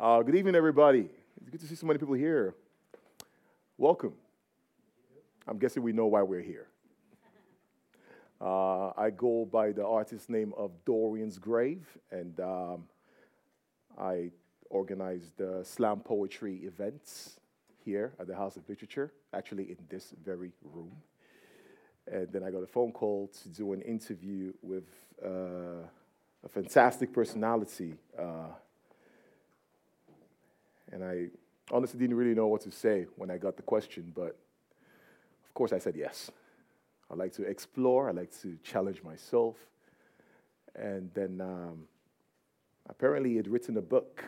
Uh, good evening, everybody. It's good to see so many people here. Welcome. I'm guessing we know why we're here. Uh, I go by the artist name of Dorian's Grave, and um, I organize the slam poetry events here at the House of Literature, actually in this very room. And then I got a phone call to do an interview with uh, a fantastic personality. And I honestly didn't really know what to say when I got the question, but of course I said yes. I like to explore, I like to challenge myself. And then um, apparently he'd written a book.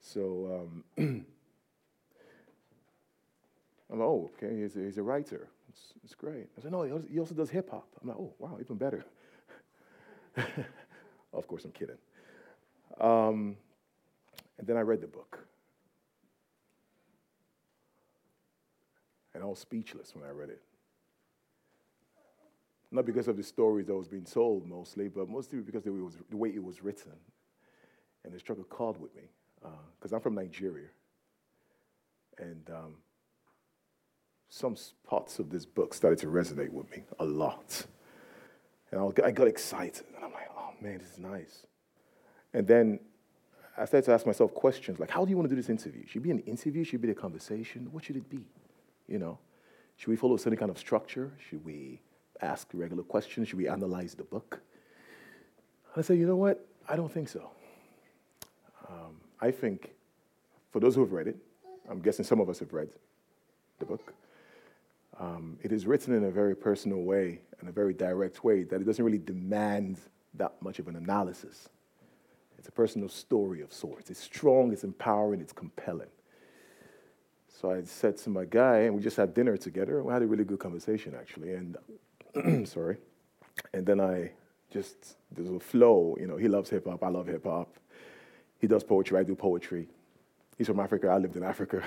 So um, I'm like, oh, okay, he's a, he's a writer. It's, it's great. I said, no, he also does hip hop. I'm like, oh, wow, even better. of course, I'm kidding. Um, and then I read the book. And I was speechless when I read it. Not because of the stories that was being told mostly, but mostly because it was, the way it was written. And the struggle called with me. Because uh, I'm from Nigeria. And um, some parts of this book started to resonate with me a lot. And I, I got excited. And I'm like, oh man, this is nice. And then I started to ask myself questions like, how do you want to do this interview? Should it be an interview? Should it be a conversation? What should it be? You know, should we follow a certain kind of structure? Should we ask regular questions? Should we analyze the book? And I said, you know what? I don't think so. Um, I think, for those who have read it, I'm guessing some of us have read the book. Um, it is written in a very personal way and a very direct way that it doesn't really demand that much of an analysis. It's a personal story of sorts. It's strong, it's empowering, it's compelling. So I said to my guy, and we just had dinner together. We had a really good conversation, actually. And sorry. And then I just, there's a flow. You know, he loves hip hop, I love hip hop. He does poetry, I do poetry. He's from Africa, I lived in Africa.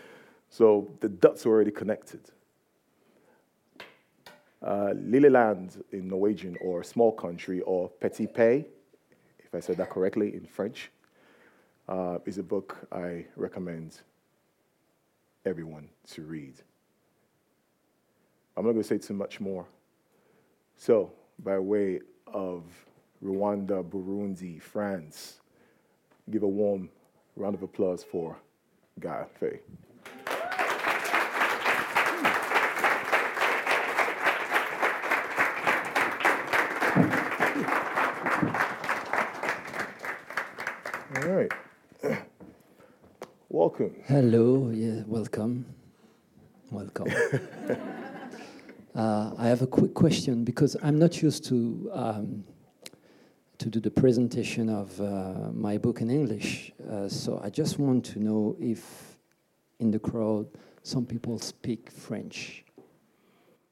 so the dots were already connected. Uh, Lilleland in Norwegian, or small country, or petit pays, if I said that correctly in French, uh, is a book I recommend everyone to read. I'm not going to say too much more. So, by way of Rwanda, Burundi, France, give a warm round of applause for Gaël Faye. All right. Welcome. Hello. Yeah, welcome. Welcome. uh, I have a quick question because I'm not used to um, to do the presentation of uh, my book in English. Uh, so I just want to know if in the crowd some people speak French.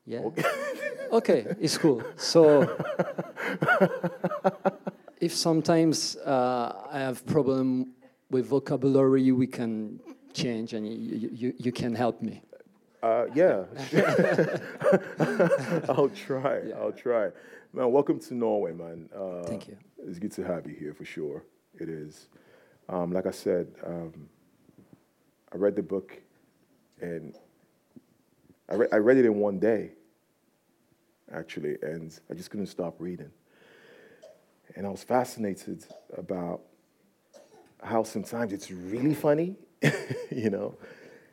Yeah. Okay, okay it's cool. So if sometimes uh, I have problem with vocabulary, we can change, and you, you, you can help me. Uh, yeah, I'll try. Yeah. I'll try. Man, welcome to Norway, man. Uh, Thank you. It's good to have you here for sure. It is. Um, like I said, um, I read the book, and I, re- I read it in one day, actually, and I just couldn't stop reading. And I was fascinated about how sometimes it's really funny, you know,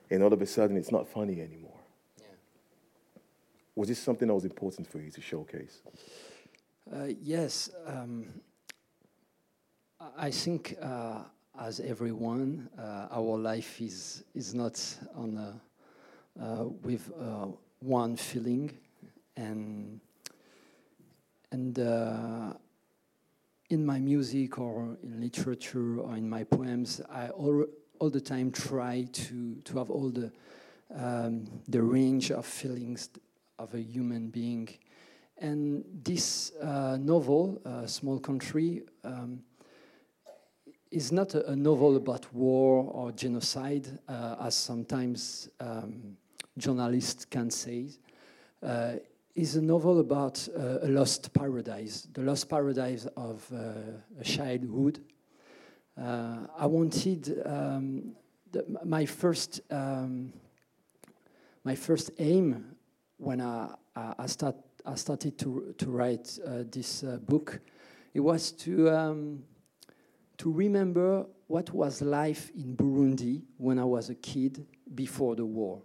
and all of a sudden it's not funny anymore. Yeah. Was this something that was important for you to showcase? Uh, yes. Um, I think, uh, as everyone, uh, our life is, is not on a, uh, with uh, one feeling. And, and uh, in my music or in literature or in my poems, I all, all the time try to, to have all the, um, the range of feelings of a human being. And this uh, novel, uh, Small Country, um, is not a, a, novel about war or genocide, uh, as sometimes um, journalists can say. Is a novel about uh, a lost paradise, the lost paradise of uh, a childhood. Uh, I wanted um, the, my first um, my first aim when I, I, start, I started to, to write uh, this uh, book, it was to, um, to remember what was life in Burundi when I was a kid before the war.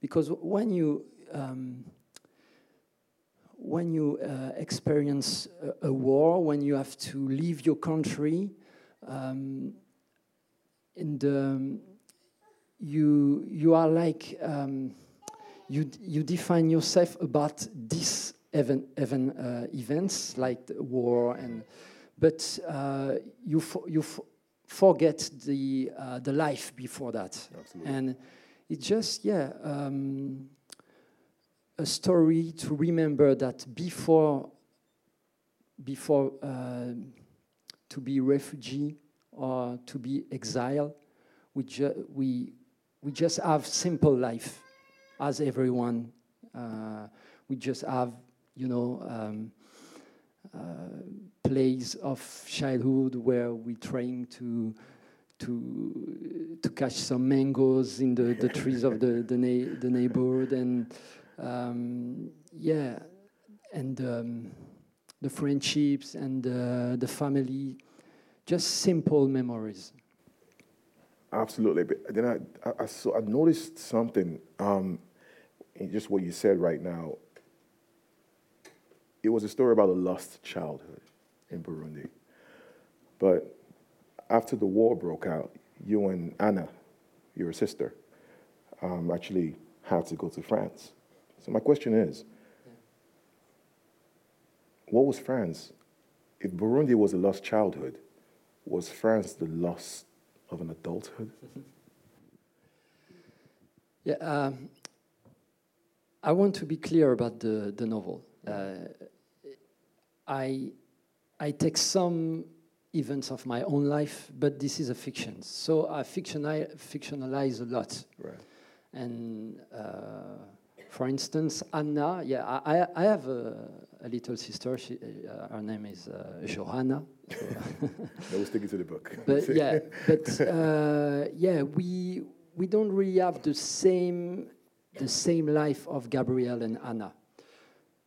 Because when you, um, when you uh, experience a, a, war, when you have to leave your country, um, in the, you, you are like, um, you, you define yourself about these even, event, uh, events like war and but uh, you for, you forget the uh, the life before that Absolutely. and it just yeah um, a story to remember that before before uh, to be refugee or to be exile we, ju- we, we just have simple life as everyone. Uh, we just have, you know, um, uh, plays of childhood where we trying to to to catch some mangoes in the, the trees of the the, na- the neighborhood and um, yeah and um, the friendships and uh, the family just simple memories absolutely but then i i, I saw i noticed something um, just what you said right now, it was a story about a lost childhood in Burundi. But after the war broke out, you and Anna, your sister, um, actually had to go to France. So my question is, what was France? If Burundi was a lost childhood, was France the loss of an adulthood? yeah, um, I want to be clear about the, the novel. Uh, I, I take some events of my own life, but this is a fiction. So I fictionalize, fictionalize a lot. Right. And uh, for instance, Anna, yeah, I, I have a, a little sister. She, uh, her name is uh, Johanna. I was sticking to the book. But yeah, but uh, yeah, we we don't really have the same the same life of Gabriel and Anna.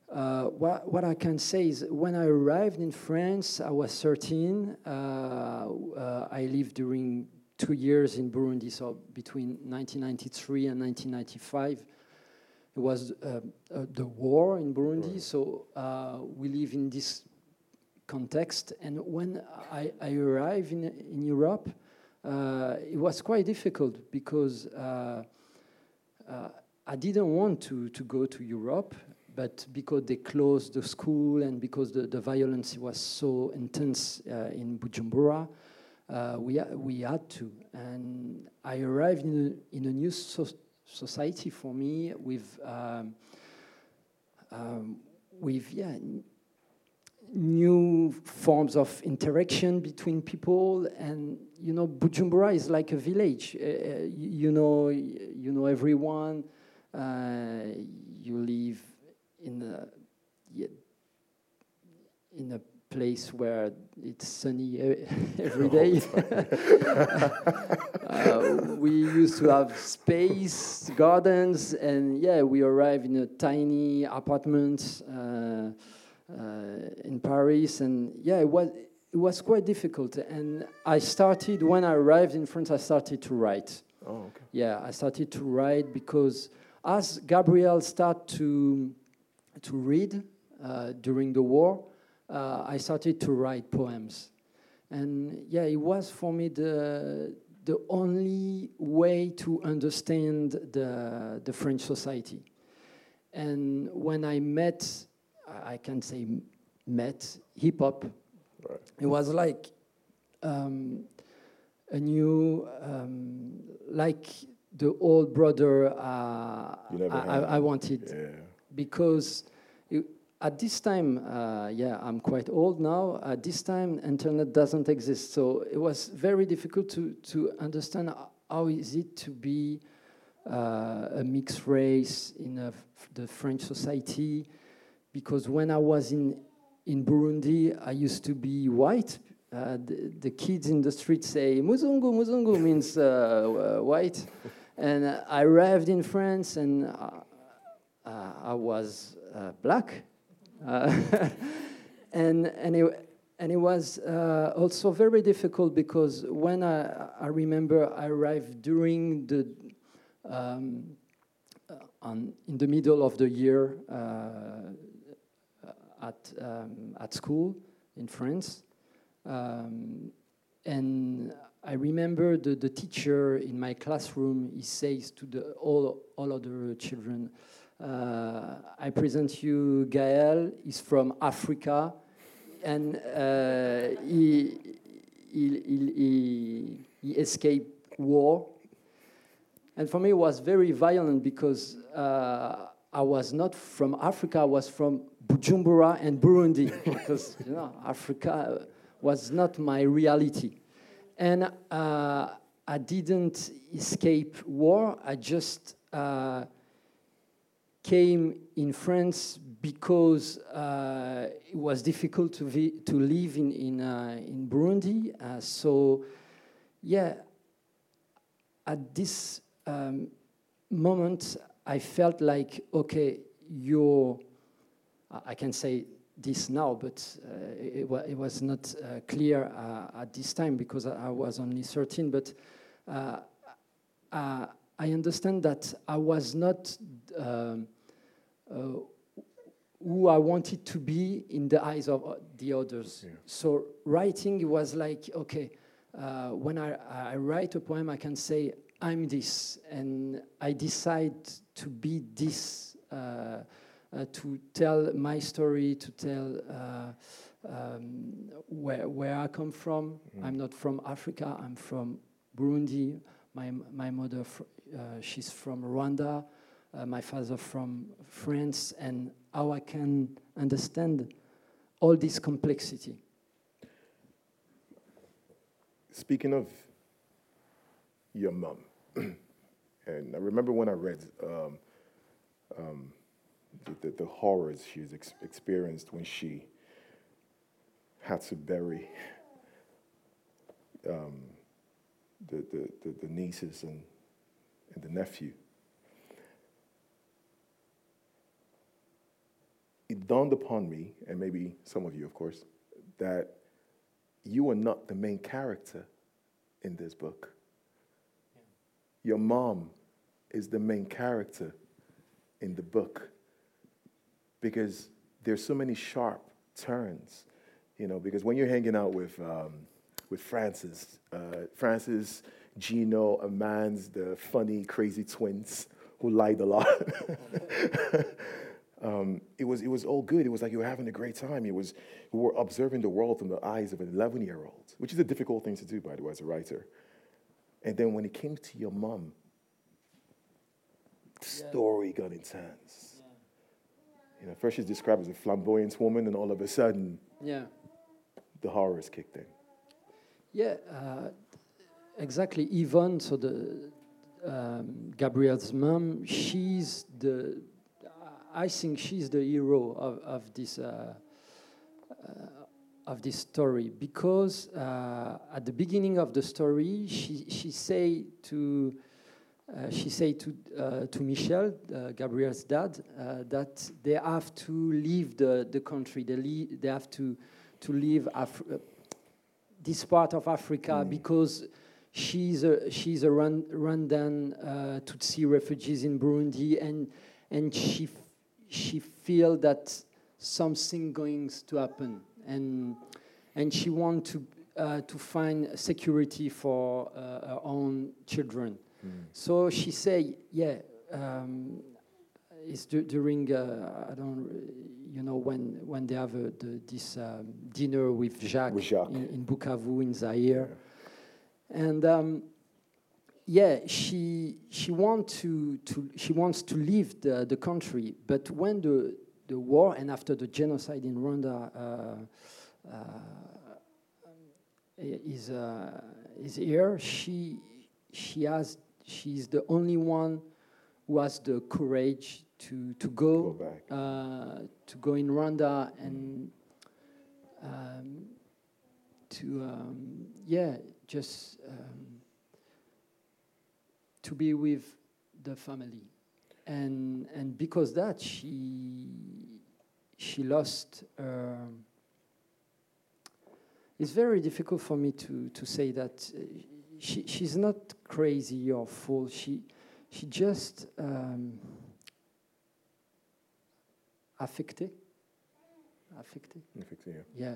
Uh, what, what, I can say is when I arrived in France, I was 13. Uh, uh, I lived during two years in Burundi, so between 1993 and 1995. It was uh, uh, the war in Burundi, right. so uh, we live in this context. And when I, I arrived in, in Europe, it was quite difficult because I didn't want to, to go to Europe, but because they closed the school and because the, the violence was so intense uh, in Bujumbura, uh, we, we had to. And I arrived in a, in a new so society for me with, um, um, with yeah, new forms of interaction between people. And you know Bujumbura is like a village. Uh, uh you know you know everyone. Uh, you live in a in a place where it's sunny every day. uh, we used to have space, gardens, and yeah, we arrived in a tiny apartment uh, uh, in Paris, and yeah, it was it was quite difficult. And I started when I arrived in France. I started to write. Oh, okay. Yeah, I started to write because as Gabriel started to, to read uh, during the war, uh, I started to write poems. And yeah, it was for me the, the only way to understand the, the French society. And when I met, I can say met hip hop, right. it was like um, a new, um, like the old brother uh, I, I, wanted yeah. because it, at this time, uh, yeah, I'm quite old now. At this time, internet doesn't exist, so it was very difficult to to understand how is it to be uh, a mixed race in the French society, because when I was in in Burundi, I used to be white. Uh, the, the, kids in the street say "muzungu." Muzungu means uh white, and I arrived in France, and uh, uh, I was black, and and it, and it was also very difficult because when I, I remember I arrived during the um, on, in the middle of the year at, um, at school in France. Um, and I remember the, the teacher in my classroom, he says to the, all, all other children, uh, I present you Gael, he's from Africa, and uh, he, he, he, he, escaped war. And for me, it was very violent because uh, I was not from Africa, I was from Bujumbura and Burundi, because you know, Africa was not my reality. And uh, I didn't escape war, I just uh, came in France because uh, it was difficult to, to live in, in, uh, in Burundi. Uh, so, yeah, at this um, moment, I felt like, okay, you're, I can say this now, but uh, it, it, was not uh, clear uh, at this time because I was only 13. But I understand that I was not um, who I wanted to be in the eyes of the others. Yeah. So writing was like, okay, when I, I write a poem, I can say, I'm this, and I decide to be this, uh, uh, to tell my story, to tell uh, um, where, where I come from. Mm. I'm not from Africa, I'm from Burundi. My, my mother, uh, she's from Rwanda, uh, my father from France, and how I can understand all this complexity. Speaking of your mom. and I remember when I read um, um, the, the, the, horrors she's ex- experienced when she had to bury um, the, the, the, the, nieces and, and the nephew. It dawned upon me, and maybe some of you, of course, that you are not the main character in this book your mom is the main character in the book because there's so many sharp turns, you know, because when you're hanging out with, um, with Francis, uh, Francis, Gino, Armand, the funny, crazy twins who lied a lot. um, it, was, it was all good. It was like you were having a great time. It was, we were observing the world from the eyes of an 11 year old, which is a difficult thing to do, by the way, as a writer. And then when it came to your mom, the story got intense. Yeah. You know, first she's described as a flamboyant woman, and all of a sudden, yeah, the horrors kicked in. Yeah, uh, exactly. Yvonne, so the um, Gabriel's mom, she's the. I think she's the hero of, of this uh, uh, of this story because uh, at the beginning of the story, she she say to uh, she say to uh, to Michel, uh, Gabriel's dad, uh, that they have to leave the, the country. They leave, they have to to leave Af this part of Africa mm. because she's a she's a run, Rwandan Tutsi refugees in Burundi, and and she she feel that something going to happen and and she want to uh, to find security for uh, her own children. Mm. So she say, yeah, um, it's during uh, I don't you know when when they have the, this um, dinner with Jacques, with Jacques. In, in, Bukavu in Zaire, yeah. and. Um, yeah, she she want to, to she wants to leave the, the country, but when the the war and after the genocide in Rwanda uh, uh, is uh, is here, she she has she's the only one who has the courage to to go, Go back. uh, to go in Rwanda and um, to um, yeah just um, to be with the family and and because that she she lost her it's very difficult for me to to say that uh, she she's not crazy or fool she she just um, affected affected Affected, yeah. yeah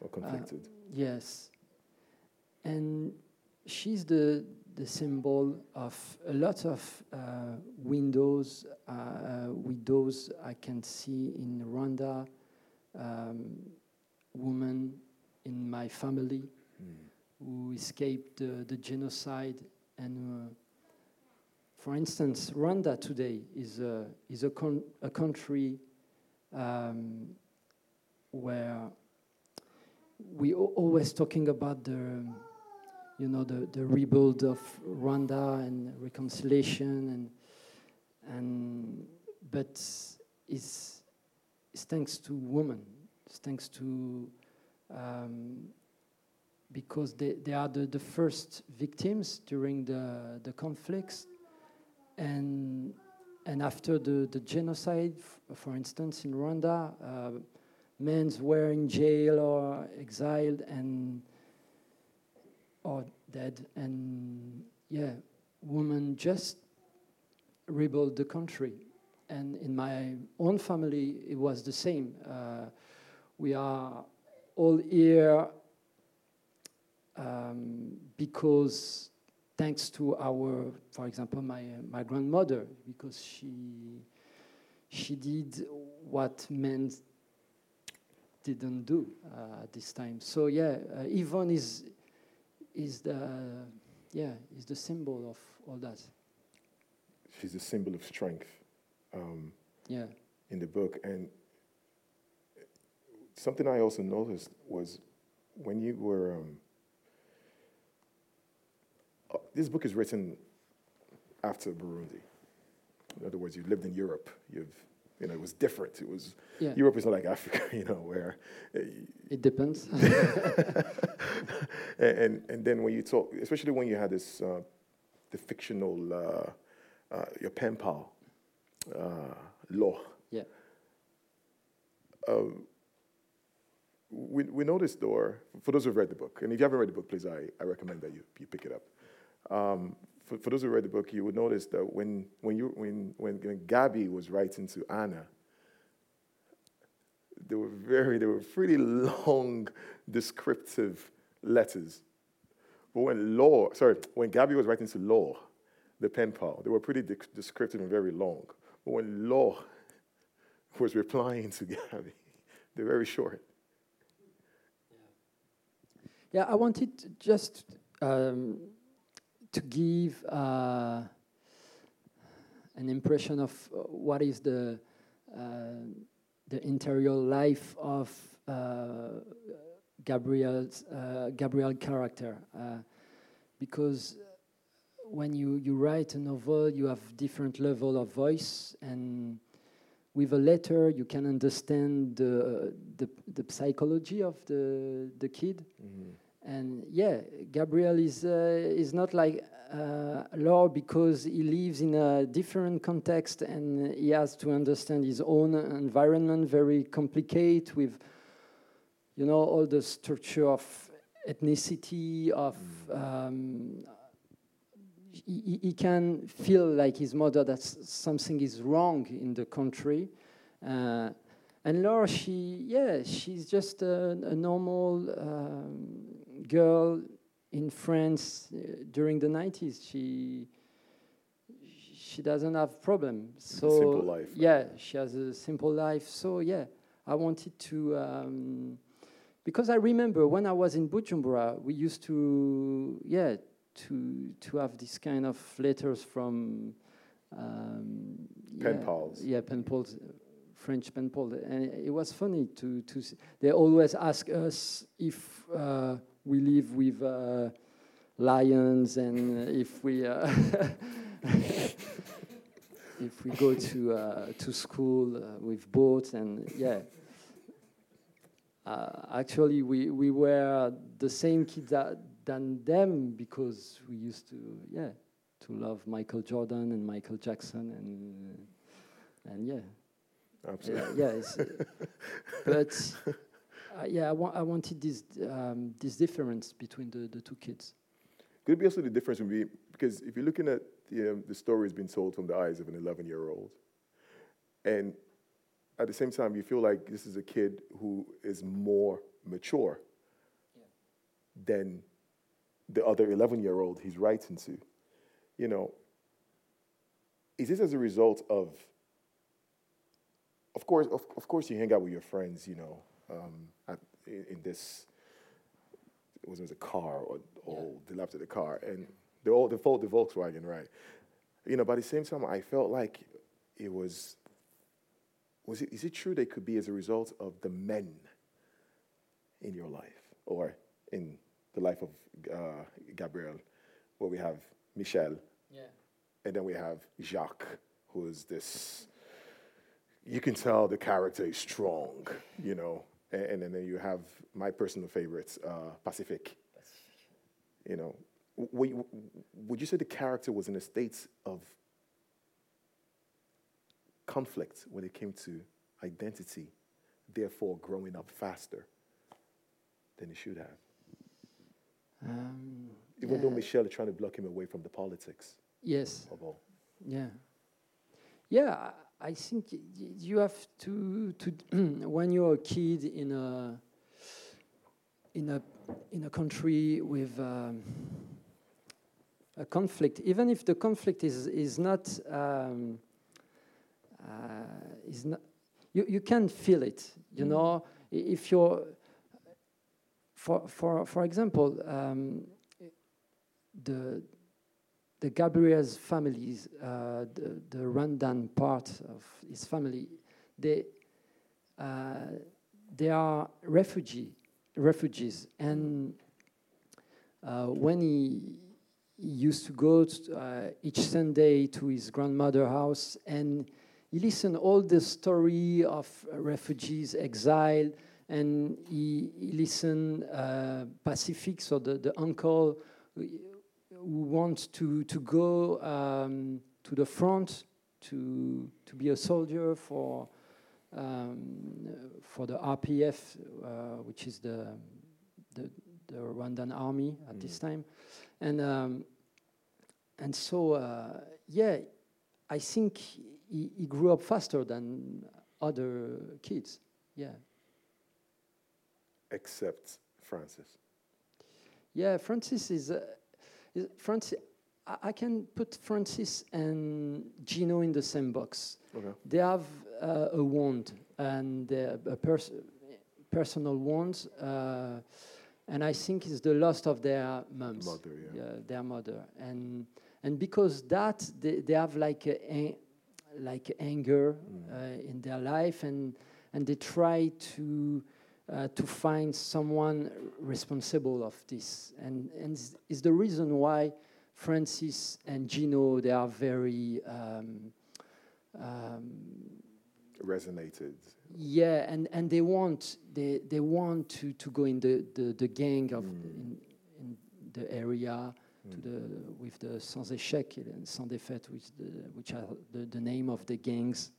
Or conflicted. Yes. And she's the, the symbol of a lot of uh, windows, uh, uh, widows I can see in Rwanda, um, women in my family Mm. who escaped the, the genocide. And uh, for instance, Rwanda today is a, is a, con- a country um, where we are always talking about the, you know, the, the rebuild of Rwanda and reconciliation and and but it's, it's thanks to women. It's thanks to um, because they, they are the, the first victims during the, the conflicts and and after the, the genocide, for instance, in Rwanda, uh, men were in jail or exiled and or dead, and yeah, women just rebuilt the country. And in my own family, it was the same. Uh, we are all here um, because thanks to our, for example, my my grandmother, because she she did what men didn't do uh, at this time. So yeah, uh, Yvonne is is the yeah is the symbol of all that. She's a symbol of strength um, Yeah, in the book. And something I also noticed was when you were. Um, uh, this book is written after Burundi. In other words, you lived in Europe. You've, you know, it was different. It was yeah. Europe is not like Africa, you know, where uh, It depends. and, and and then when you talk, especially when you had this uh, the fictional uh, uh, your pen pal, uh, Law. Yeah. Um, we we noticed, though, for those who've read the book, and if you haven't read the book, please, I, I recommend that you, you pick it up. Um, for, for those who read the book, you would notice that when when you when when, when Gabby was writing to Anna, they were very they were pretty long, descriptive letters. But when Law, sorry, when Gabby was writing to Law, the pen pal, they were pretty de- descriptive and very long. But when Law was replying to Gabby, they're very short. Yeah, I wanted to just um, to give uh, an impression of uh, what is the uh, the interior life of uh, Gabriel's Gabriel character, because when you, you write a novel, you have different level of voice and with a letter you can understand the, the, the psychology of the, the kid and yeah, Gabriel is uh, is not like uh, Law because he lives in a different context and he has to understand his own environment, very complicated with, you know, all the structure of ethnicity of. Um, he, he- he can feel like his mother that something is wrong in the country. Uh, and Laura, she, yeah, she's just a, a normal um, girl in France uh, during the 90s. She she doesn't have problem. So simple life. Yeah, she has a simple life. So yeah, I wanted to um, because I remember when I was in Bujumbura, we used to yeah to to have this kind of letters from um, Pen yeah, pals. Yeah, pen pals. French pen pal, and it was funny to to. s- They always ask us if uh, we live with uh, lions and if we. Uh if we go to uh, to school uh, with boats and yeah. Actually, we, we were the same kids that, than them because we used to yeah to love Michael Jordan and Michael Jackson and and yeah Absolutely. yeah, yeah but uh, yeah I, wa- I wanted this um, this difference between the, the two kids Could it be also the difference would be because if you're looking at the, um, the stories being told from the eyes of an 11 year old, and at the same time, you feel like this is a kid who is more mature than the other 11 year old he's writing to. You know, is this as a result of, of course, of, of course, you hang out with your friends, you know, um, at, in, in this it was, it was a car or, or dilapidated car, and the old, the, the Volkswagen, right? You know, but at the same time, I felt like it was. Was it? Is it true it could be as a result of the men in your life, or in the life of uh, Gabriel, where we have Michel, yeah and then we have Jacques, who is this. You can tell the character is strong, you know, and, and then you have my personal favorites, uh, Pacific. You know, would you, would you say the character was in a state of conflict when it came to identity, therefore growing up faster than he should have? um, Even though. Michel is trying to block him away from the politics yes of all. Yeah, yeah. I I think you have to to when you're a kid in a in a in a country with um, a conflict, even if the conflict is is not um, uh, is not you you can feel it. You know, if you're for for for example, um, the the Gabriel's families, uh, the, the Rwandan part of his family, they, uh, they are refugee, refugees. And uh, when he, he used to go to, uh, each Sunday to his grandmother house and he listened all the story of refugees, exiled, and he, he listened uh, Pacific, so the, the uncle who wants to to go um, to the front to to be a soldier for um, for the RPF, uh, which is the the, the Rwandan army at this time, and um, and so uh, yeah, I think he, he grew up faster than other kids. Yeah, Except Francis. yeah. Francis is. Uh, is Francis, I, I can put Francis and Gino in the same box. Okay. They have uh, a wound and uh, a pers- personal wound, uh, and I think it's the loss of their moms, Mother, yeah. their mother, and and because that they, they have like a, a like anger Mm. uh, in their life, and and they try to. Uh, to find someone responsible of this, and and is- the reason why Francis and Gino they are very um, um, Resonated. yeah, and, and they want they they want to, to go in the, the, the gang of Mm. in, in the area to the with the sans échec and sans défaite, which the, which are the, the name of the gangs,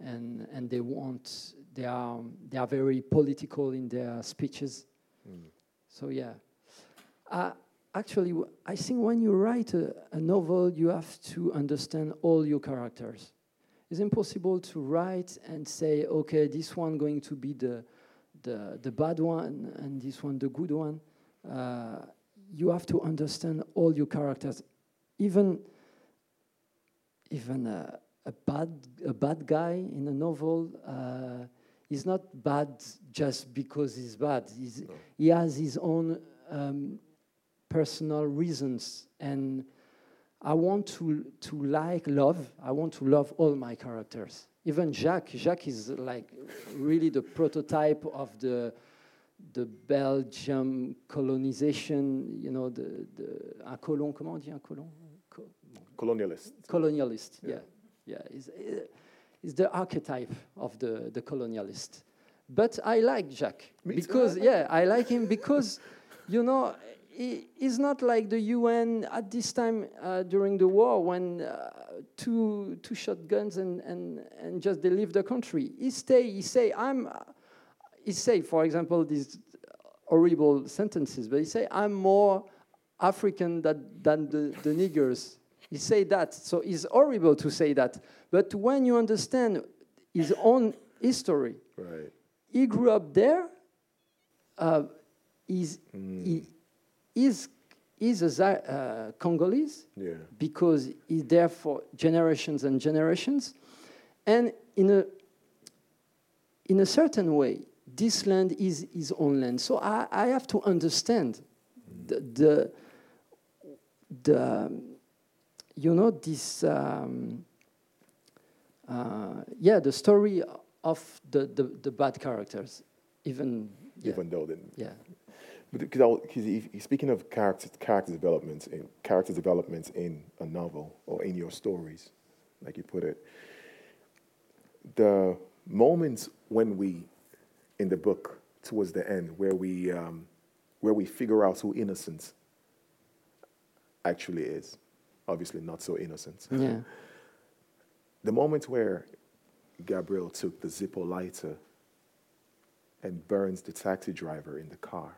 and and they want they are they are very political in their speeches. Mm. So yeah, uh, actually, w- I think when you write a, a novel, you have to understand all your characters. It's impossible to write and say, okay, this one going to be the the the bad one and this one the good one. Uh, you have to understand all your characters, even even a, a bad a bad guy in a novel. Uh, is not bad just because he's bad. He's, No. He has his own um, personal reasons, and I want to to like love. I want to love all my characters. Even Jacques. Jacques is like really the prototype of the the Belgium colonization. You know, the the un colon. Comment on dit un colon? Co- Colonialist. colonialist. Yeah. Yeah. Yeah, he's, he's the archetype of the, the colonialist. But I like Jacques because, yeah, I like him because, you know, he, he's not like the UN at this time uh, during the war when uh, two, two shotguns and, and, and just they leave the country. He stay, he say, I'm, he say, for example, these horrible sentences, but he say, I'm more African than, than the, the niggers. He say that, so it's horrible to say that. But when you understand his own history, Right. he grew up there. Uh, he's, he is is a Za- uh, Congolese Yeah. because he's there for generations and generations, and in a in a certain way, this land is his own land. So I, I have to understand the the, the um, you know this um, uh, yeah the story of the, the, the bad characters, even yeah, Even though then, yeah. because speaking of character character development in character developments in a novel or in your stories, like you put it. The moments when we, in the book, towards the end, where we um, where we figure out who Innocent actually is, obviously not so innocent. Yeah. The moment where Gabriel took the Zippo lighter and burns the taxi driver in the car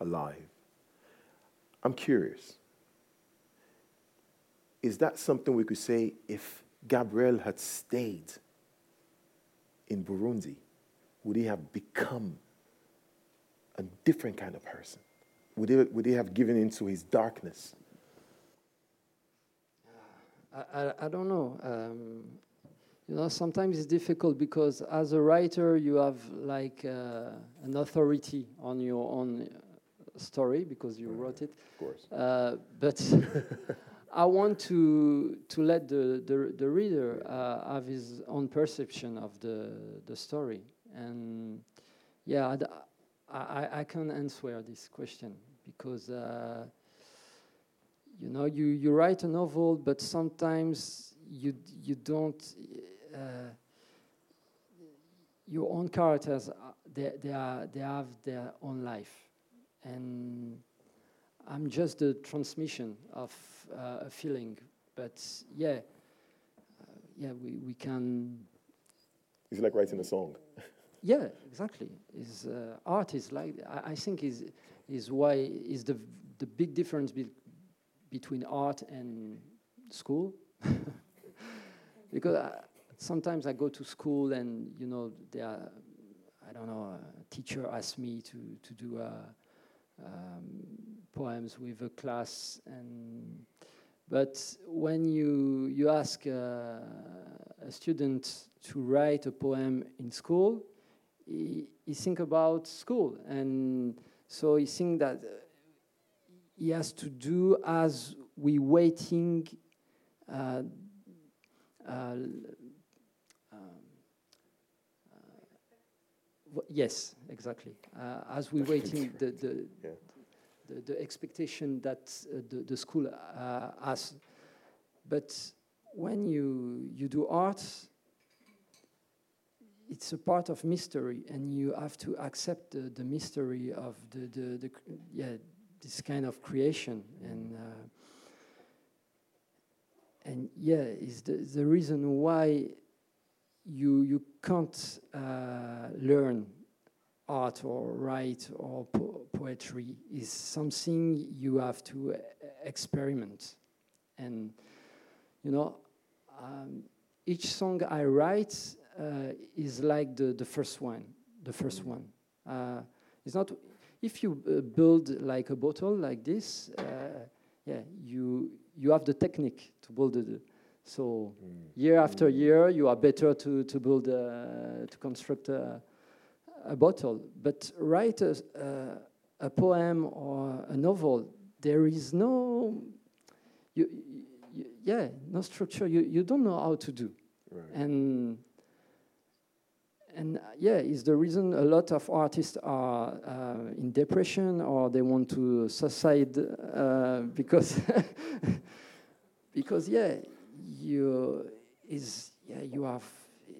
alive. I'm curious. Is that something we could say if Gabriel had stayed in Burundi? Would he have become a different kind of person? Would he, would he have given into his darkness? I, I, I don't know. Um, you know, sometimes it's difficult because as a writer, you have like uh, an authority on your own story because you wrote it. Of course. Uh, but I want to to let the the, the reader uh, have his own perception of the the story, and yeah, I I, I can answer this question because. Uh, you know, you, you write a novel, but sometimes you you don't. Uh, your own characters, uh, they they are they have their own life, and I'm just the transmission of uh, a feeling. But yeah, uh, yeah, we we can. It's like writing a song. Yeah, exactly. Is uh, art is like I, I think is is why is the the big difference be, between art and school. because I, sometimes I go to school and you know there are, I don't know a teacher asks me to to do uh, um, poems with a class and but when you you ask uh, a student to write a poem in school, he, he think about school, and so he think that uh, he has to do as we waiting. Uh, uh, um, uh, yes, exactly. Uh, as we waiting the, the, Yeah. the, the expectation that uh, the, the school uh, has. But when you, you do art, it's a part of mystery, and you have to accept the, the mystery of the, the, the yeah this kind of creation. And uh, and yeah is the, the reason why you you can't uh, learn art or write or po- poetry is something you have to uh, experiment. And you know um, each song i write uh, is like the, the first one the 1st one. Uh, it's not if you uh, build like a bottle like this uh, yeah you you have the technique to build it so year after year you are better to to build uh, to construct a, a bottle. But write a, uh, a poem or a novel there is no you, you, yeah no structure. You, you don't know how to do. Right. and and uh, yeah, is the reason a lot of artists are uh, in depression or they want to suicide uh, because because yeah, you is yeah you have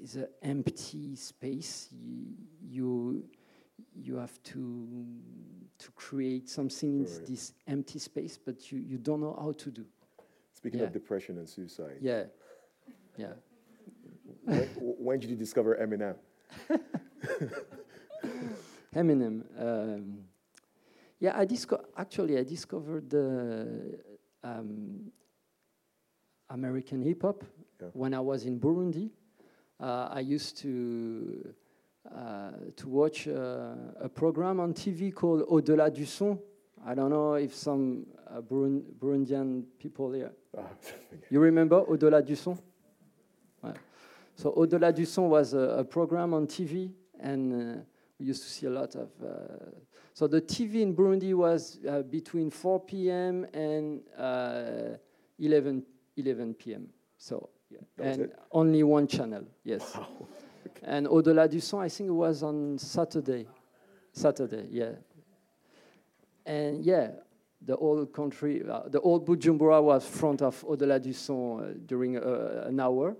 is an empty space. You, you you have to to create something in this empty space, but you, you don't know how to do. Speaking Yeah. of depression and suicide, Yeah, yeah. when, when did you discover Eminem? Eminem. Um, yeah, I disco- actually I discovered the um, American hip hop Yeah. when I was in Burundi. Uh, I used to uh, to watch uh, a program on TV called Au-delà du son. I don't know if some uh, Burun- Burundian people here Ah, You remember Au-delà du son? Ouais. So Au-delà du son was a, a program on TV, and uh, we used to see a lot of. Uh, so the TV in Burundi was uh, between 4 p.m. and uh, 11 11 p.m. So yeah, and it? only one channel. Yes. wow. And Au-delà du son, I think it was on Saturday. Saturday, yeah. And yeah, the whole country, uh, the whole Bujumbura was front of Au-delà du son uh, during uh, an hour.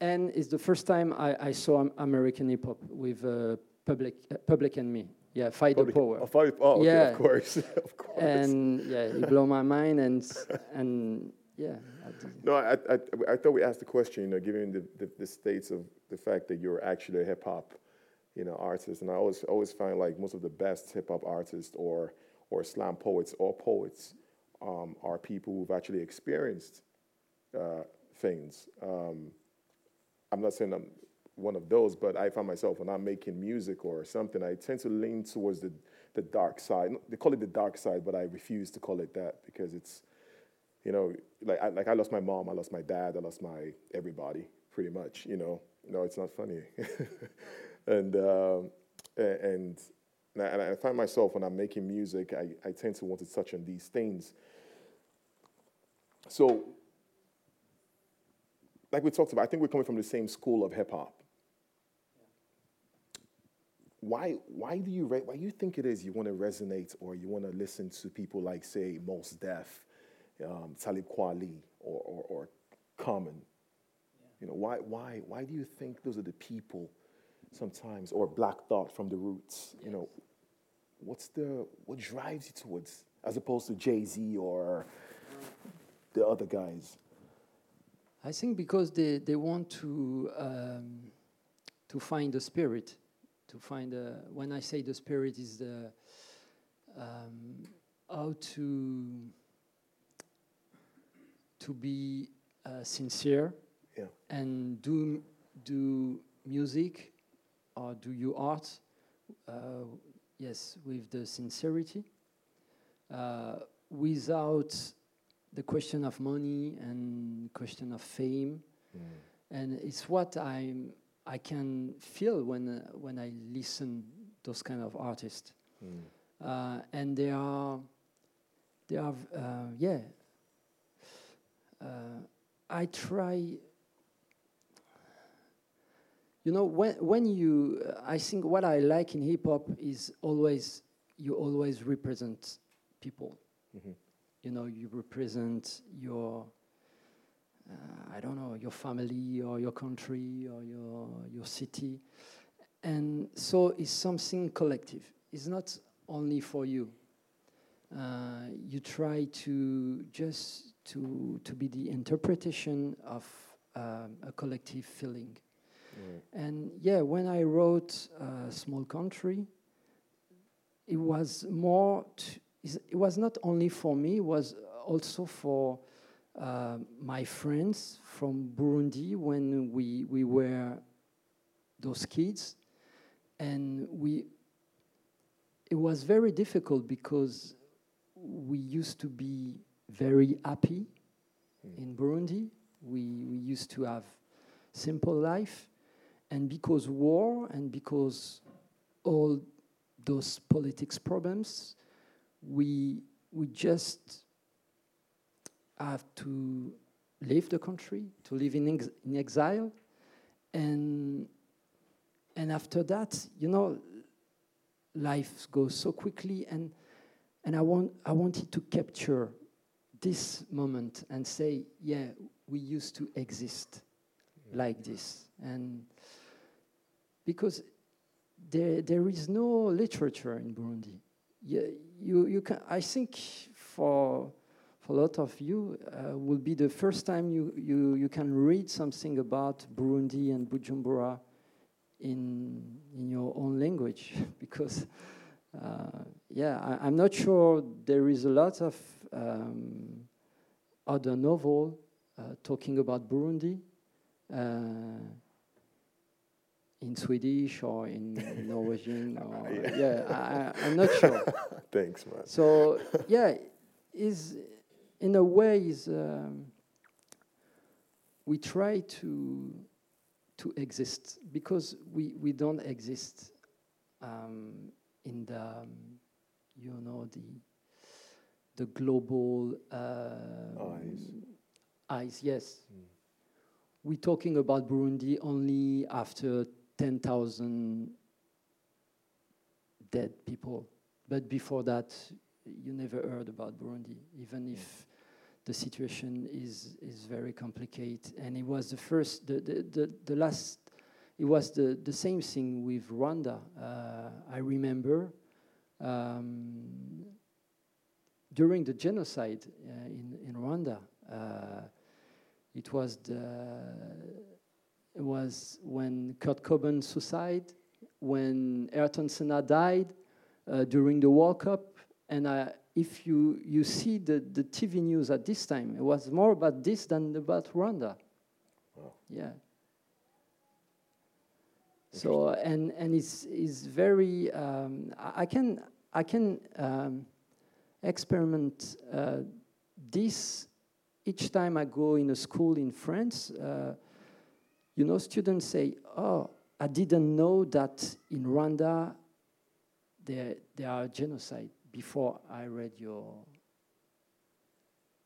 And it's the first time I, I saw American hip hop with uh, public, uh, public and me. Yeah, fight Public- the power. Oh, fight- oh, okay, Yeah. of course, of course. And yeah, it blew my mind. And and yeah, no, I, I, I thought we asked the question, you know, given the, the, the states of the fact that you're actually a hip hop, you know, artist, and I always always find like most of the best hip hop artists or or slam poets or poets um, are people who've actually experienced uh, things. Um, I'm not saying I'm one of those, but I find myself when I'm making music or something, I tend to lean towards the, the dark side. They call it the dark side, but I refuse to call it that because it's, you know, like I, like I lost my mom, I lost my dad, I lost my everybody, pretty much. You know, no, it's not funny. and um, and and I, and I find myself when I'm making music, I, I tend to want to touch on these things. So like we talked about, I think we're coming from the same school of hip hop. Why, why do you re- why you think it is you want to resonate or you want to listen to people like say Mos Def, um, Talib Kweli, or, or, or Common? You know why why why do you think those are the people sometimes or Black Thought from the Roots? You know, what's the what drives you towards as opposed to Jay Z or the other guys? I think because they, they want to um, to find the spirit, to find the, when I say the spirit is the um, how to to be uh, sincere Yeah. and do do music or do your art, uh, yes, with the sincerity, uh, without the question of money and question of fame, and it's what I I can feel when uh, when I listen those kind of artists, uh, and they are they are uh, yeah. Uh, I try. You know, when when you, uh, I think what I like in hip hop is always you always represent people. You know, you represent your, uh, I don't know, your family or your country or your your city, and so it's something collective. It's not only for you. Uh, you try to just to to be the interpretation of um, a collective feeling. And yeah, when I wrote uh, Small Country, it was more, it was not only for me, it was also for uh, my friends from Burundi when we, we were those kids. And we, it was very difficult because we used to be very happy in Burundi. We, we used to have simple life. And because war and because all those politics problems, we, we just have to leave the country, to live in, ex- in exile. And, and after that, you know, life goes so quickly. And, and I, want, I wanted to capture this moment and say, yeah, we used to exist like this. And because there, there is no literature in Burundi. You, you, you can, I think for, for a lot of you, uh, will be the first time you, you, you can read something about Burundi and Bujumbura in, in your own language. Because uh, yeah, I, am not sure there is a lot of um, other novel uh, talking about Burundi. Uh, in Swedish or in Norwegian. Or, yeah, yeah I, am not sure. Thanks, man. So yeah, is in a way is um, we try to to exist because we we don't exist um, in the um, you know the the global uh, eyes. Eyes, yes. Mm. We're talking about Burundi only after 10,000 dead people. But before that, you never heard about Burundi, even if the situation is, is very complicated. And it was the first, the, the, the, the last, it was the, the same thing with Rwanda. Uh, I remember um, during the genocide uh, in, in Rwanda, uh, it was the was when Kurt Cobain suicide, when Ayrton Senna died uh, during the World Cup, and I, if you you see the the TV news at this time, it was more about this than about Rwanda. Wow. Yeah. So and and it's is very um, I can I can um, experiment uh, this each time I go in a school in France, uh, you know, students say, "Oh, I didn't know that in Rwanda there there are genocide." Before I read your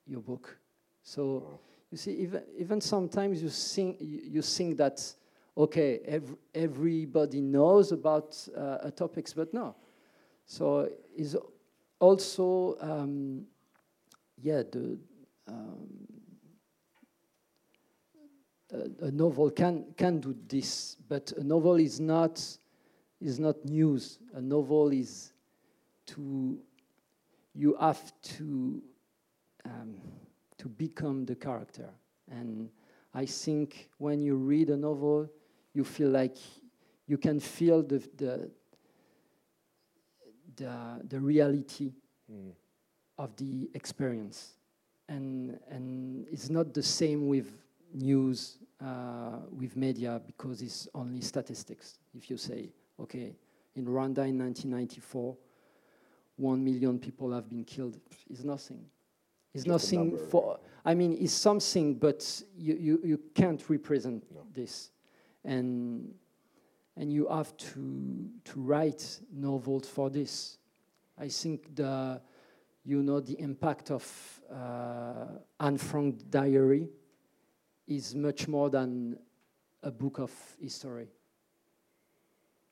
your book, so you see, even even sometimes you think you, you think that okay, ev- everybody knows about uh, topics, but no. So is also um, yeah the um, a, a, novel can can do this, but a novel is not is not news. A novel is to you have to um, to become the character, and I think when you read a novel, you feel like you can feel the the the, the reality mm. of the experience and and it's not the same with news with media because it's only statistics. If you say, okay, in Rwanda in 1994, one million people have been killed, it's nothing. It's Just nothing for. I mean, it's something, but you you, you can't represent no. this, and and you have to to write novels for this. I think the you know the impact of uh, Anne Frank diary is much more than a book of history.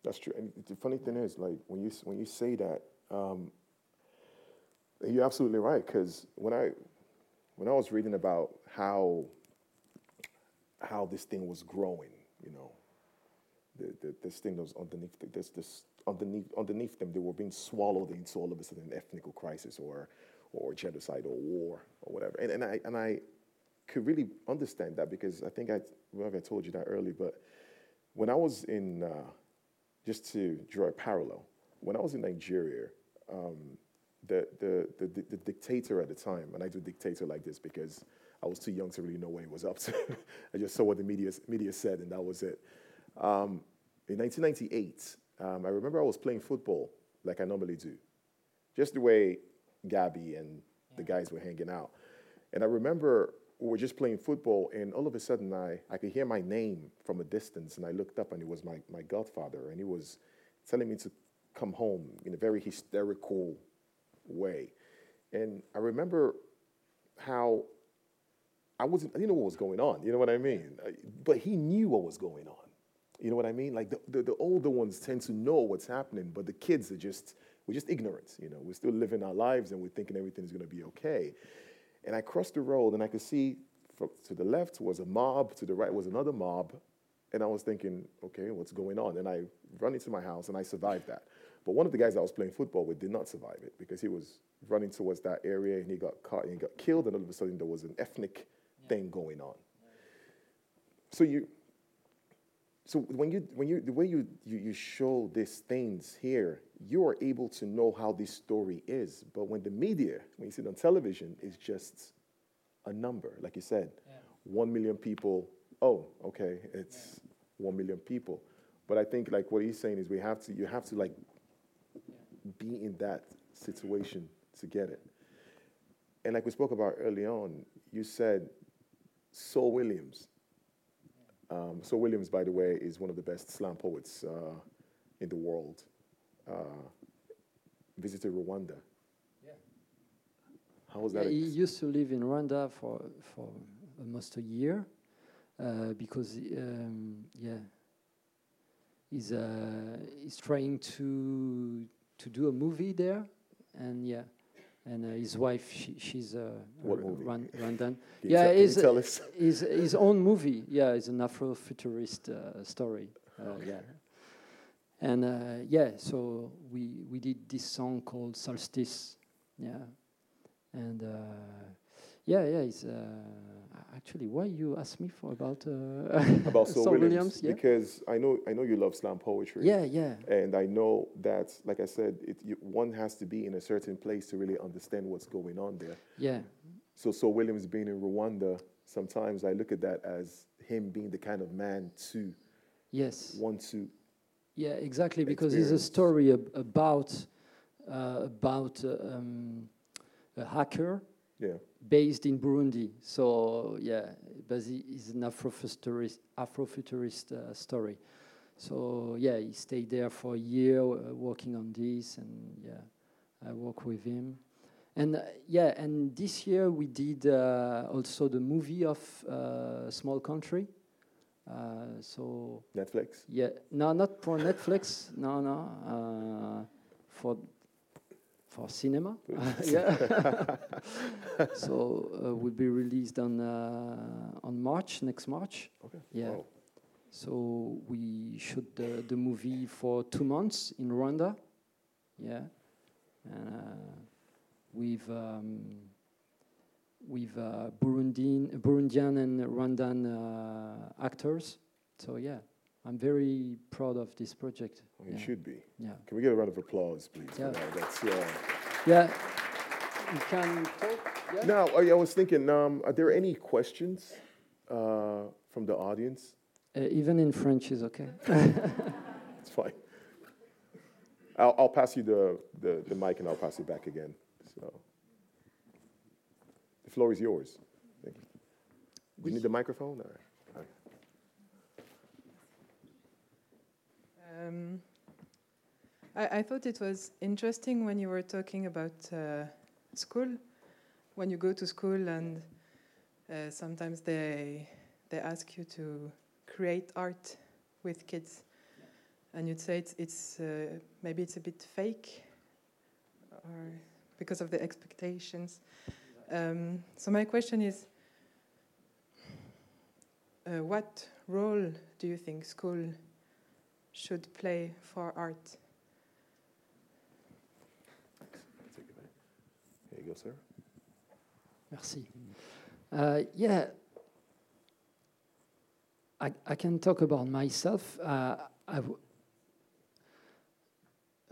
That's true. And the funny thing is, like when you when you say that, um, you're absolutely right. Because when I when I was reading about how how this thing was growing, you know, the, the, this thing was underneath this this underneath underneath them, they were being swallowed into all of a sudden an ethnic crisis or or genocide or war or whatever. And, and I and I could really understand that because I think I well, I told you that earlier, but when I was in uh, just to draw a parallel, when I was in Nigeria, um, the, the, the, the, dictator at the time, and I do dictator like this because I was too young to really know what he was up to. I just saw what the media, media said, and that was it. Um, in 1998, um, I remember I was playing football like I normally do, just the way Gabby and the guys were hanging out. And I remember were just playing football, and all of a sudden I, I could hear my name from a distance, and I looked up, and it was my, my godfather, and he was telling me to come home in a very hysterical way. And I remember how I wasn't, I didn't know what was going on, you know what I mean? But he knew what was going on. You know what I mean? Like the, the, the older ones tend to know what's happening, but the kids are just, we're just ignorant. You know, we're still living our lives and we're thinking everything is going to be okay. And I crossed the road and I could see fro- to the left was a mob, to the right was another mob, and I was thinking, okay, what's going on? And I run into my house and I survived that. But one of the guys I was playing football with did not survive it because he was running towards that area and he got caught and he got killed, and all of a sudden there was an ethnic thing going on. So you, so when you when you the way you, you you show these things here, you are able to know how this story is. But when the media, when you see it on television, is just a number, like you said, one million people. Oh, okay, it's one million people. But I think like what he's saying is we have to you have to like be in that situation to get it. And like we spoke about early on, you said Saul Williams. Um, Saul Williams, by the way, is one of the best slam poets uh, in the world. Uh, visited Rwanda. Yeah. How was Yeah, that? he used to live in Rwanda for for almost a year uh, because um, yeah he's uh, he's trying to to do a movie there and yeah and uh, his wife she, she's uh, What R- movie? Rwandan. Can yeah tell- can tell us? his his own movie. Yeah it's an Afrofuturist uh, story. Uh, yeah. And uh, yeah so we we did this song called Solstice. Yeah. And uh, yeah, yeah, it's uh, actually why you asked me for about uh, about Saul, Williams, yeah, because I know I know you love slam poetry. yeah, yeah, And I know that, like I said, it, you, one has to be in a certain place to really understand what's going on there. yeah, So, Saul Williams being in Rwanda, sometimes I look at that as him being the kind of man to yes, want to. yeah, exactly, because it's a story ab- about uh, about uh, um, a hacker Yeah, based in Burundi. So yeah, but it's an Afrofuturist Afrofuturist uh, story. So yeah, he stayed there for a year uh, working on this, and yeah, I work with him. And uh, yeah, and this year we did uh, also the movie of uh, Small Country. Uh, so Netflix. yeah, no, not for Netflix. No, no, uh, for for cinema. yeah. so uh, will be released on uh, on March next March. Okay. Yeah. Wow. So we shoot the, the movie for two months in Rwanda. Yeah, and uh, with um, with uh, Burundian, Burundian and Rwandan uh, actors. So yeah, I'm very proud of this project. Well, you yeah. should be. Yeah, Can we get a round of applause, please? for Yeah. that? That's, uh, yeah. You can talk. Yeah. Now, I, I was thinking, um, are there any questions uh, from the audience? Uh, even in French is okay. It's fine. I'll, I'll pass you the, the, the mic and I'll pass it back again. So, the floor is yours. Thank you. Do you need the microphone? All right. All right. Um, I, I thought it was interesting when you were talking about uh, school. When you go to school and uh, sometimes they they ask you to create art with kids, and you'd say it's, it's uh, maybe it's a bit fake, or because of the expectations. Um, so my question is, uh, what role do you think school should play for art? Take it back. Here you go, sir. Merci. Uh, yeah, I, I can talk about myself. Uh, I w-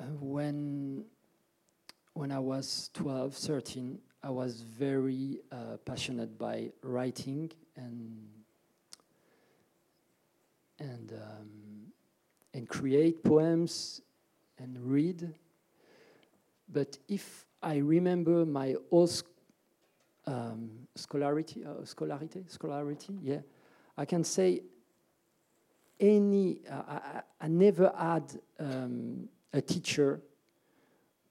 uh, when, when I was 12, 13, I was very uh, passionate by writing and, and, um, and create poems and read. But if I remember my old um, scholarity, uh, yeah, I can say any. Uh, I, I- I never had um, a teacher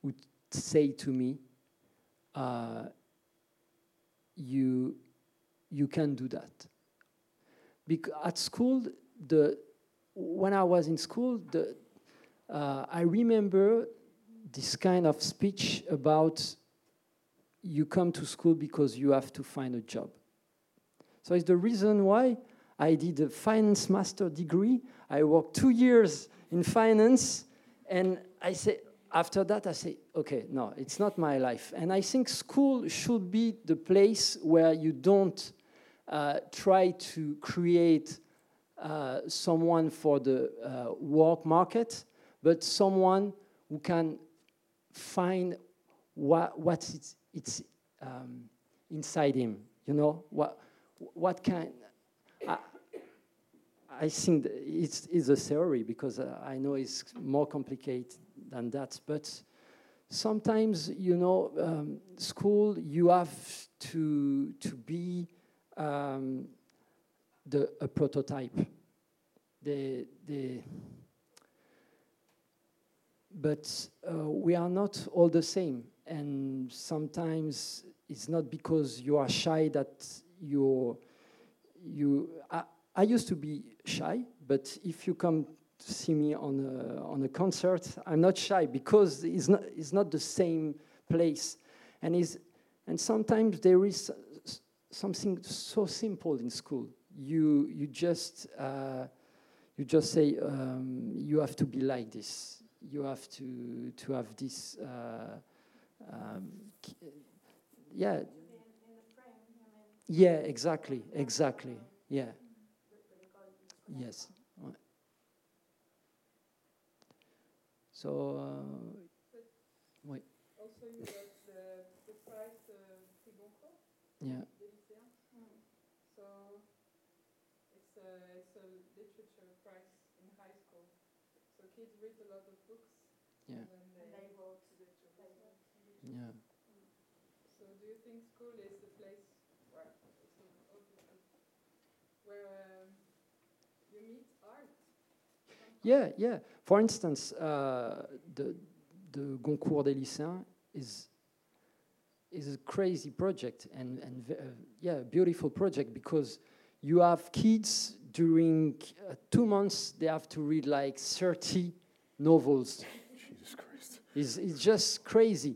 would say to me, uh, "You, you can do that." Because at school, the when I was in school, the uh, I remember this kind of speech about you come to school because you have to find a job. So it's the reason why I did a finance master degree. I worked two years in finance, and I say after that I say, okay, no, it's not my life. And I think school should be the place where you don't uh, try to create uh, someone for the uh, work market, but someone who can find what what's it's, it's um, inside him. You know what what kind. I, think it's, it's a theory because uh, I know it's more complicated than that. But sometimes, you know, um, school you have to to be um, the a prototype. The the but uh, we are not all the same, and sometimes it's not because you are shy that you're you. I, I used to be shy, but if you come to see me on a, on a concert, I'm not shy because it's not, it's not the same place. And, is, and sometimes there is something so simple in school. You, you, just, uh, you just say, um, you have to be like this. You have to, to have this, uh, um, yeah. Yeah, exactly, exactly, yeah. Yes. So, uh, wait. Also, you got the, the prize uh, Yeah. Mm. So, it's a, it's a literature prize in high school. So kids read a lot of books. Yeah. And then they, they vote literature. Yeah. So, do you think school is the place where, where um, you meet art? Yeah, yeah. For instance, uh, the, the Goncourt des lycéens is is a crazy project and and uh, yeah, beautiful project because you have kids during uh, two months they have to read like 30 novels. Jesus Christ. It's, it's just crazy,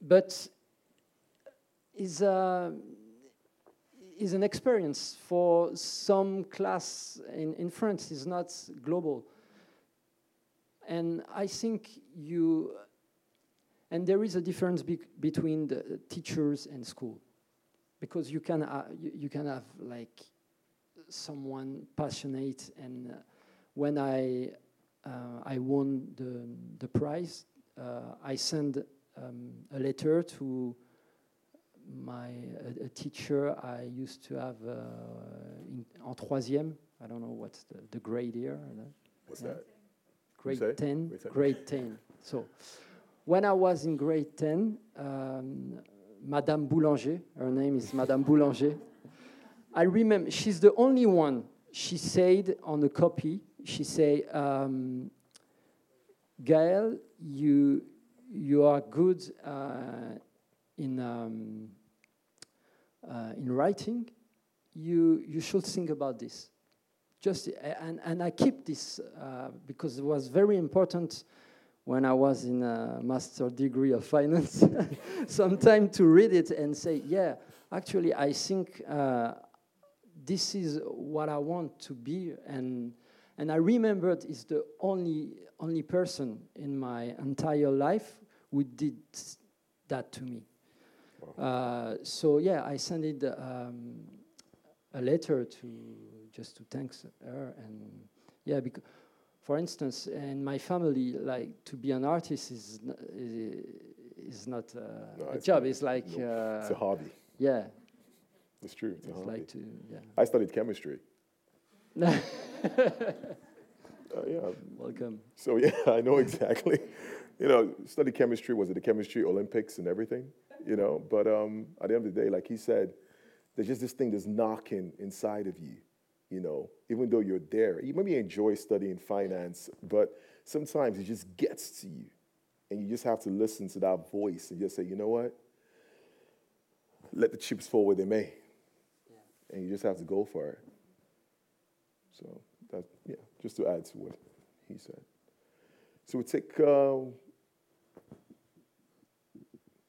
but is uh, is an experience for some class in, in France. It's not global. And I think you, and there is a difference be between the teachers and school, because you can uh, you, you, can have like someone passionate, and uh, when I uh, I won the the prize, uh, I sent um, a letter to my a, a, teacher I used to have uh, in, en troisième. I don't know what's the, the grade here. What's that? Grade 10, grade 10. So when I was in grade 10, um, Madame Boulanger, her name is Madame Boulanger, I remember she's the only one, she said on the copy, she said, um, Gaël, you, you are good uh, in, um, uh, in writing, you, you should think about this just and, and I keep this uh, because it was very important when I was in a master degree of finance. Sometime to read it and say, yeah, actually, I think uh, this is what I want to be. And and I remembered is the only only person in my entire life who did that to me. Wow. Uh, so yeah, I sent it um, a letter to just to thank her and yeah because for instance in my family like to be an artist is is not uh, no, a job. it's like no, uh, it's a hobby. yeah. It's true it's, it's like to yeah. I studied chemistry. Uh, yeah. Welcome. So yeah i know exactly. You know studied chemistry was it the chemistry olympics and everything? You know but um, at the end of the day like he said there's just this thing that's knocking inside of you you know, even though you're there. You maybe enjoy studying finance, but sometimes it just gets to you. And you just have to listen to that voice and just say, you know what? Let the chips fall where they may. Yeah. And you just have to go for it. So, that, yeah, just to add to what he said. So we take uh,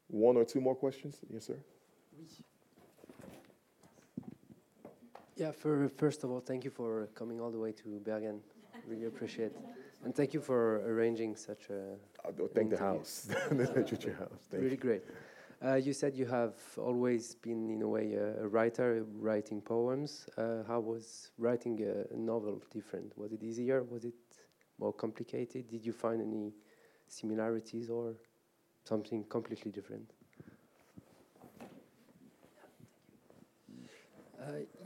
one or two more questions. Yes, sir. Yeah, for, first of all, thank you for coming all the way to Bergen. Really appreciate it. And thank you for arranging such a. Uh, thank the house. Literature house. Thank really you. great. Uh, you said you have always been, in a way, a, a writer, writing poems. Uh, how was writing a, a, novel different? Was it easier? Was it more complicated? Did you find any similarities or something completely different?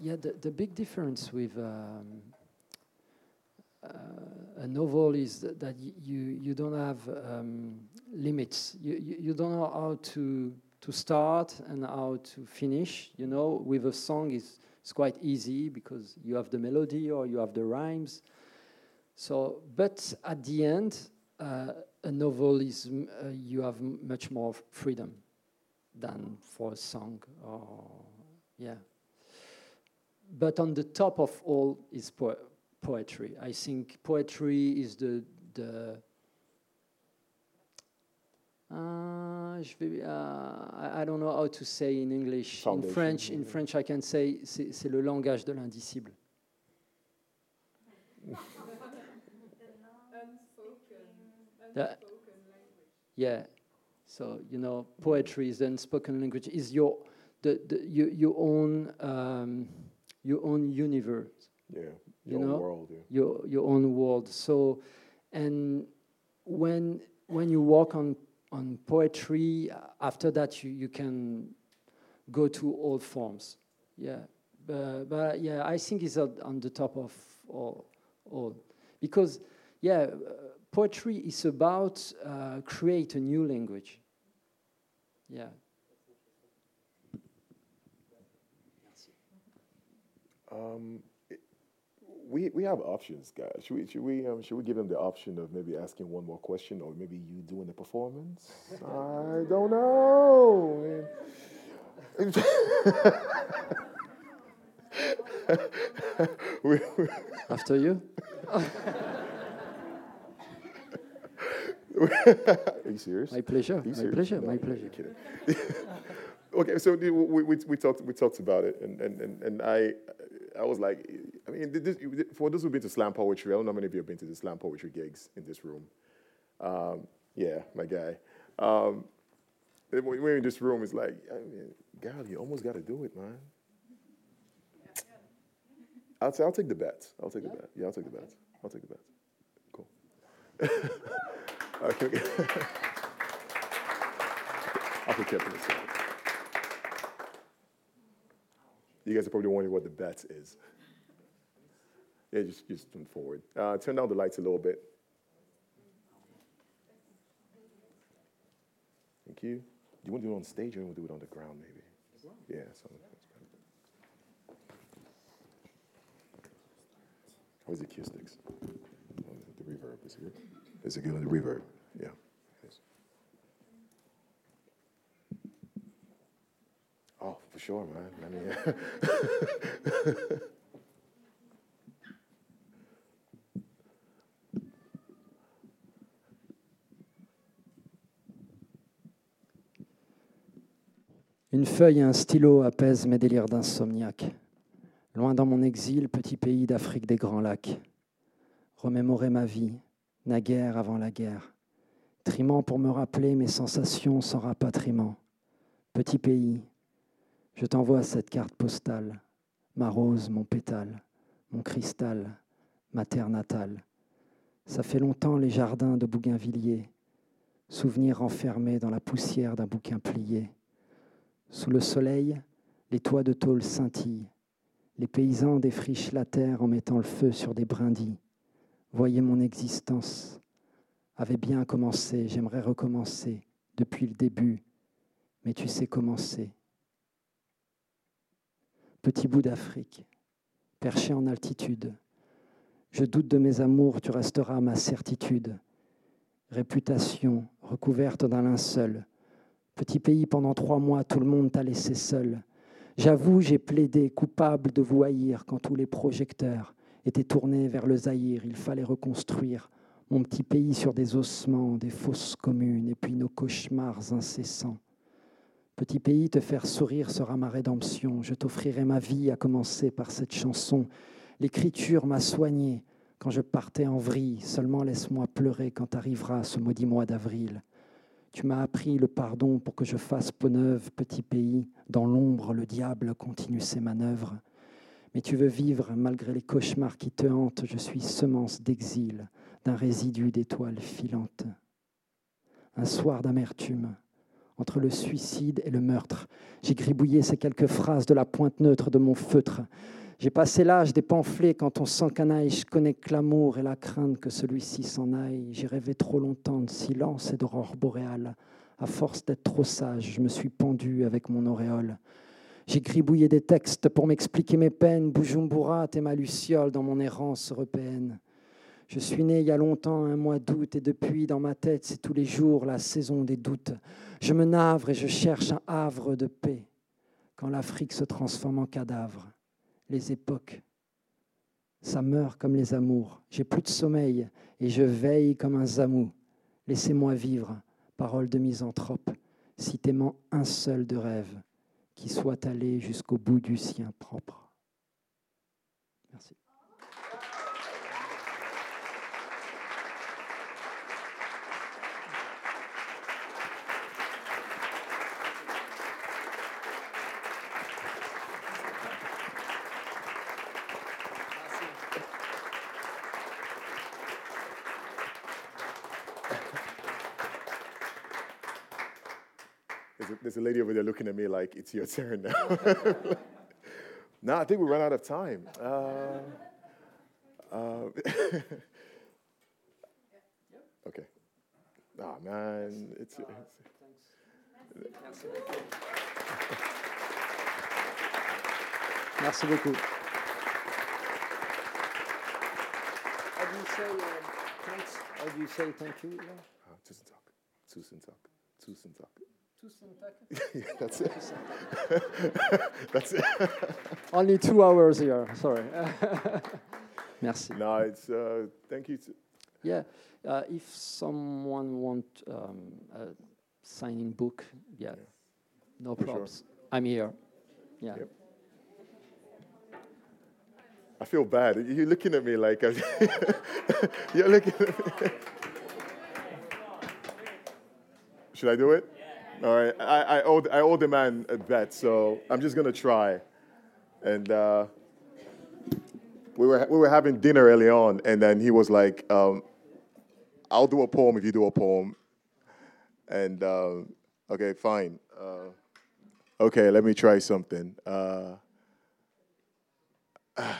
Yeah, the, the big difference with um, uh, a novel is that, that you you don't have um, limits. You, you, you don't know how to to start and how to finish. You know, with a song is it's quite easy because you have the melody or you have the rhymes. So, but at the end, uh, a novel is uh, you have much more freedom than for a song. Or yeah. But on the top of all is po poetry. I think poetry is the the uh, vais, uh, I don't know how to say in English. Foundation. In French, in French, I can say c'est le langage de l'indicible. yeah. So you know, poetry is the unspoken language. Is your the, the you, your own um, your own universe. Yeah. You Your own know? world. Yeah. your your own world. So, and when when you work on on poetry, after that you you can go to all forms. Yeah, but, but yeah, I think it's on on the top of all all because yeah, uh, poetry is about uh, create a new language. Yeah. Um, it- we we have options, guys. Should we should we um, should we give them the option of maybe asking one more question, or maybe you doing the performance? I don't know. man. We- we- After you. Are you serious? My pleasure. You My pleasure. No, My pleasure. okay, so we, we, we talked we talked about it, and, and, and, and I I was like, I mean, this, for those who've been to slam poetry, I don't know how many of you have been to the slam poetry gigs in this room. Um, yeah, my guy. Um, when we're in this room, it's like, I mean, God, you almost got to do it, man. I'll, t- I'll take the bet. I'll take the bet. Yeah, I'll take the bet. I'll take the bet. Cool. okay. I'll put Kevin aside. You guys are probably wondering what the bet is. Yeah, just, just turn forward. Uh, turn down the lights a little bit. Thank you. Do you want to do it on stage or you want to do it on the ground, maybe? Yeah, so that's better. How's the acoustics? Oh, The reverb, is it good? Is it good on the reverb? Une feuille et un stylo apaisent mes délires d'insomniaque. Loin dans mon exil, petit pays d'Afrique des grands lacs. Remémorer ma vie, naguère avant la guerre. Trimant pour me rappeler mes sensations sans rapatriement. Petit pays, je t'envoie cette carte postale. Ma rose, mon pétale, mon cristal, ma terre natale. Ça fait longtemps les jardins de Bougainvilliers. Souvenirs enfermés dans la poussière d'un bouquin plié. Sous le soleil, les toits de tôle scintillent. Les paysans défrichent la terre en mettant le feu sur des brindilles. Voyez mon existence. Avait bien commencé, j'aimerais recommencer depuis le début, mais tu sais commencer. Petit bout d'Afrique, perché en altitude. Je doute de mes amours, tu resteras ma certitude. Réputation recouverte d'un linceul. Petit pays, pendant trois mois, tout le monde t'a laissé seul. J'avoue, j'ai plaidé coupable de vous haïr quand tous les projecteurs étaient tournés vers le Zaïre. Il fallait reconstruire mon petit pays sur des ossements, des fosses communes et puis nos cauchemars incessants. Petit pays, te faire sourire sera ma rédemption. Je t'offrirai ma vie, à commencer par cette chanson. L'écriture m'a soigné quand je partais en vrille. Seulement laisse-moi pleurer quand arrivera ce maudit mois d'avril. Tu m'as appris le pardon pour que je fasse peau neuve, petit pays. Dans l'ombre, le diable continue ses manœuvres. Mais tu veux vivre malgré les cauchemars qui te hantent. Je suis semence d'exil, d'un résidu d'étoiles filantes. Un soir d'amertume, entre le suicide et le meurtre. J'ai gribouillé ces quelques phrases de la pointe neutre de mon feutre. J'ai passé l'âge des pamphlets quand on s'encanaille. Je connais que l'amour et la crainte que celui-ci s'en aille. J'ai rêvé trop longtemps de silence et d'aurore boréale. À force d'être trop sage, je me suis pendu avec mon auréole. J'ai gribouillé des textes pour m'expliquer mes peines. Bujumbura, et ma luciole dans mon errance européenne. Je suis né il y a longtemps, un mois d'août, et depuis, dans ma tête, c'est tous les jours la saison des doutes. Je me navre et je cherche un havre de paix quand l'Afrique se transforme en cadavre. Les époques, ça meurt comme les amours. J'ai plus de sommeil et je veille comme un zamou. Laissez-moi vivre, parole de misanthrope, si t'aimant un seul de rêve qui soit allé jusqu'au bout du sien propre. Merci. There's a, lady over there looking at me like, it's your turn now. no, I think we ran out of time. Uh, uh, okay. Ah, man. It's, it's, Merci beaucoup. How do you say uh, thanks? How do you say thank you? Ilan? uh, tusen takk. Tusen takk. Tusen takk. Tusen tack. that's it. that's it. Only two hours here. Sorry. Merci. no, it's, uh, thank you. To, Yeah. Uh, if someone want um, a signing book, yeah, no For sure. problems. I'm here. Yeah. Yep. I feel bad. You're looking at me like I- you're looking at me. Should I do it? All right. I, I, owe, I owe the man a bet, so I'm just to try. And uh, we, were, we were having dinner early on, and then he was like, um, I'll do a poem if you do a poem. And, um, okay, fine. Uh, okay, let me try something. Uh, I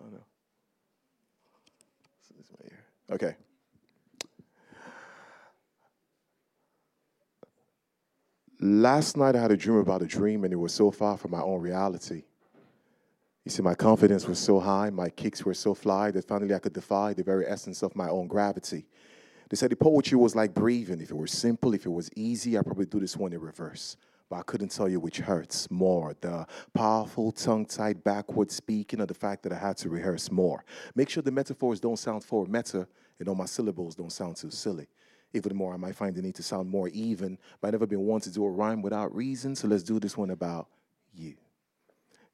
don't know. Okay. Last night I had a dream about a dream, and it was so far from my own reality. You see, my confidence was so high, my kicks were so fly that finally I could defy the very essence of my own gravity. They said the poetry was like breathing. If it were simple, if it was easy, I'd probably do this one in reverse. But I couldn't tell you which hurts more the powerful, tongue tied, backward speaking, or the fact that I had to rehearse more. Make sure the metaphors don't sound for meta, and all my syllables don't sound too silly. Even more, I might find the need to sound more even, but I've never been one to do a rhyme without reason, so let's do this one about you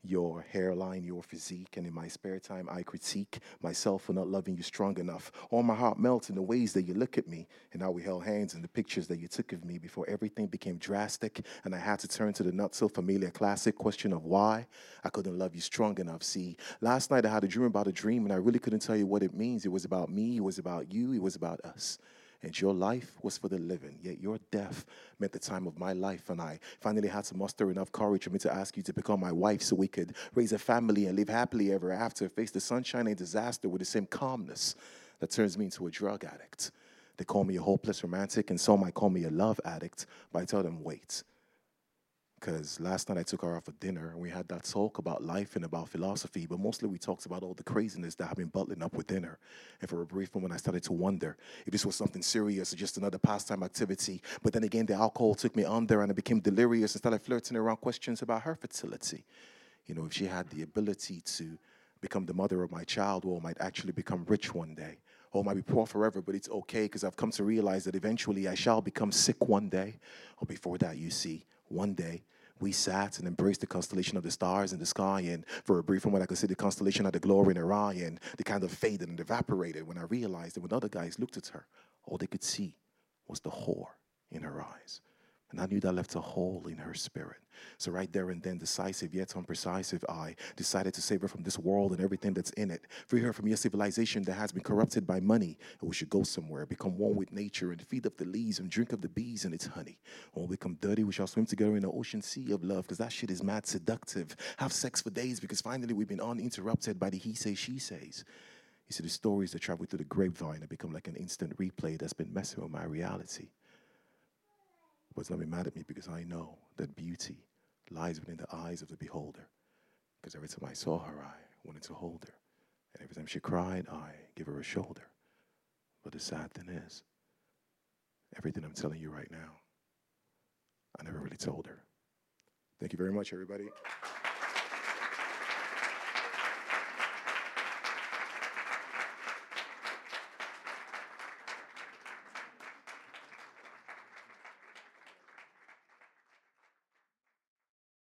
your hairline, your physique, and in my spare time, I critique myself for not loving you strong enough. All my heart melts in the ways that you look at me, and how we held hands in the pictures that you took of me before everything became drastic, and I had to turn to the not so familiar classic question of why I couldn't love you strong enough. See, last night I had a dream about a dream, and I really couldn't tell you what it means. It was about me, it was about you, it was about us and your life was for the living. Yet your death meant the time of my life, and I finally had to muster enough courage for me to ask you to become my wife so we could raise a family and live happily ever after, face the sunshine and disaster with the same calmness that turns me into a drug addict. They call me a hopeless romantic, and some might call me a love addict, but I tell them, wait. Because last night I took her out for dinner and we had that talk about life and about philosophy, but mostly we talked about all the craziness that had been bubbling up within her. And for a brief moment, I started to wonder if this was something serious or just another pastime activity. But then again, the alcohol took me under and I became delirious and started flirting around questions about her fertility. You know, if she had the ability to become the mother of my child or might actually become rich one day, I might be poor forever, but it's okay because I've come to realize that eventually I shall become sick one day. Or before that, you see, one day we sat and embraced the constellation of the stars in the sky. And for a brief moment, I could see the constellation of the glory in her eye, and they kind of faded and evaporated when I realized that when other guys looked at her, all they could see was the whore in her eyes. And I knew that left a hole in her spirit. So, right there and then, decisive yet unprecisive, I decided to save her from this world and everything that's in it. Free her from your civilization that has been corrupted by money. And we should go somewhere, become one with nature, and feed up the leaves and drink of the bees and its honey. When we become dirty, we shall swim together in the ocean sea of love, because that shit is mad seductive. Have sex for days, because finally we've been uninterrupted by the he says, she says. You see, the stories that travel through the grapevine have become like an instant replay that's been messing with my reality. But don't be mad at me because I know that beauty lies within the eyes of the beholder. Because every time I saw her, I wanted to hold her. And every time she cried, I give her a shoulder. But the sad thing is, everything I'm telling you right now, I never really told her. Thank you very much, everybody.